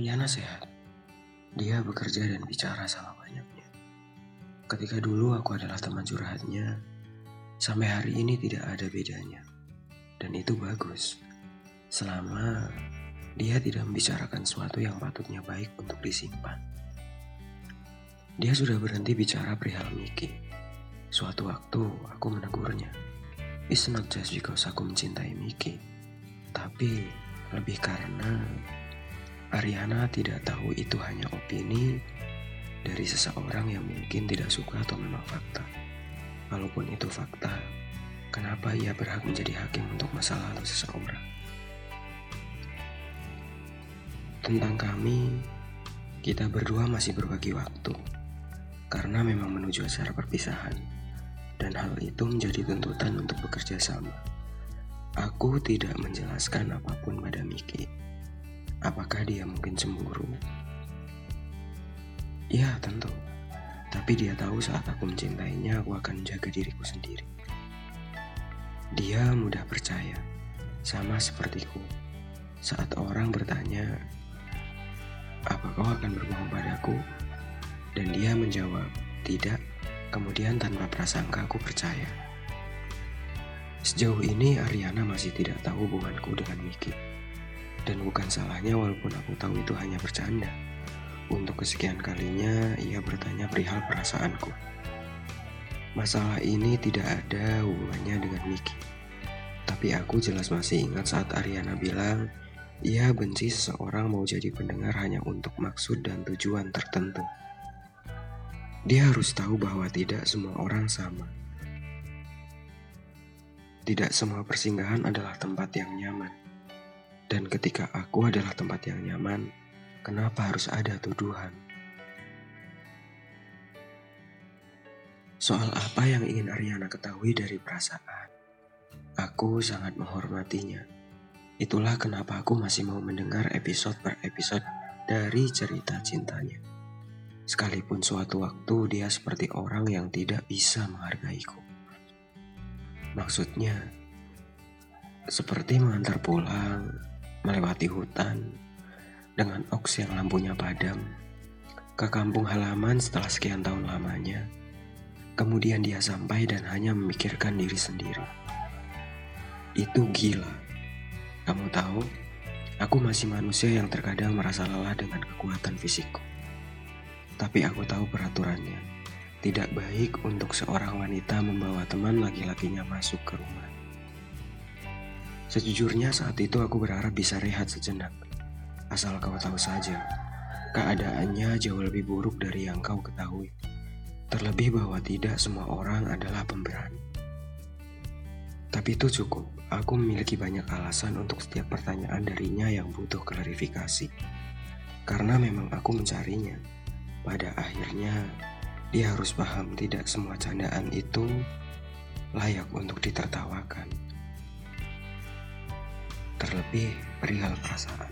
Liana sehat. Dia bekerja dan bicara sama banyaknya. Ketika dulu aku adalah teman curhatnya, sampai hari ini tidak ada bedanya. Dan itu bagus. Selama dia tidak membicarakan sesuatu yang patutnya baik untuk disimpan. Dia sudah berhenti bicara perihal Miki. Suatu waktu aku menegurnya. It's not just because aku mencintai Miki, tapi lebih karena Ariana tidak tahu itu hanya opini dari seseorang yang mungkin tidak suka atau memang fakta. Walaupun itu fakta, kenapa ia berhak menjadi hakim untuk masa lalu seseorang? Tentang kami, kita berdua masih berbagi waktu karena memang menuju acara perpisahan dan hal itu menjadi tuntutan untuk bekerja sama. Aku tidak menjelaskan apa pun pada Miki Apakah dia mungkin cemburu? Ya, tentu. Tapi dia tahu saat aku mencintainya, aku akan menjaga diriku sendiri. Dia mudah percaya, sama sepertiku. Saat orang bertanya, apa kau akan berbohong padaku? Dan dia menjawab, tidak. Kemudian tanpa prasangka aku percaya. Sejauh ini Ariana masih tidak tahu hubunganku dengan Miki. Dan bukan salahnya walaupun aku tahu itu hanya bercanda. Untuk kesekian kalinya ia bertanya perihal perasaanku. Masalah ini tidak ada hubungannya dengan Miki. Tapi aku jelas masih ingat saat Ariana bilang ia benci seseorang mau jadi pendengar hanya untuk maksud dan tujuan tertentu. Dia harus tahu bahwa tidak semua orang sama. Tidak semua persinggahan adalah tempat yang nyaman. Dan ketika aku adalah tempat yang nyaman, kenapa harus ada tuduhan? Soal apa yang ingin Ariana ketahui dari perasaan? Aku sangat menghormatinya. Itulah kenapa aku masih mau mendengar episode per episode dari cerita cintanya. Sekalipun suatu waktu dia seperti orang yang tidak bisa menghargaiku. Maksudnya, seperti mengantar pulang melewati hutan dengan oks yang lampunya padam ke kampung halaman setelah sekian tahun lamanya. Kemudian dia sampai dan hanya memikirkan diri sendiri. Itu gila. Kamu tahu, aku masih manusia yang terkadang merasa lelah dengan kekuatan fisikku. Tapi aku tahu peraturannya. Tidak baik untuk seorang wanita membawa teman laki-lakinya masuk ke rumah. Sejujurnya saat itu aku berharap bisa rehat sejenak. Asal kau tahu saja, keadaannya jauh lebih buruk dari yang kau ketahui. Terlebih bahwa tidak semua orang adalah pemberani. Tapi itu cukup, aku memiliki banyak alasan untuk setiap pertanyaan darinya yang butuh klarifikasi. Karena memang aku mencarinya. Pada akhirnya, dia harus paham tidak semua candaan itu layak untuk ditertawakan terlebih perihal perasaan.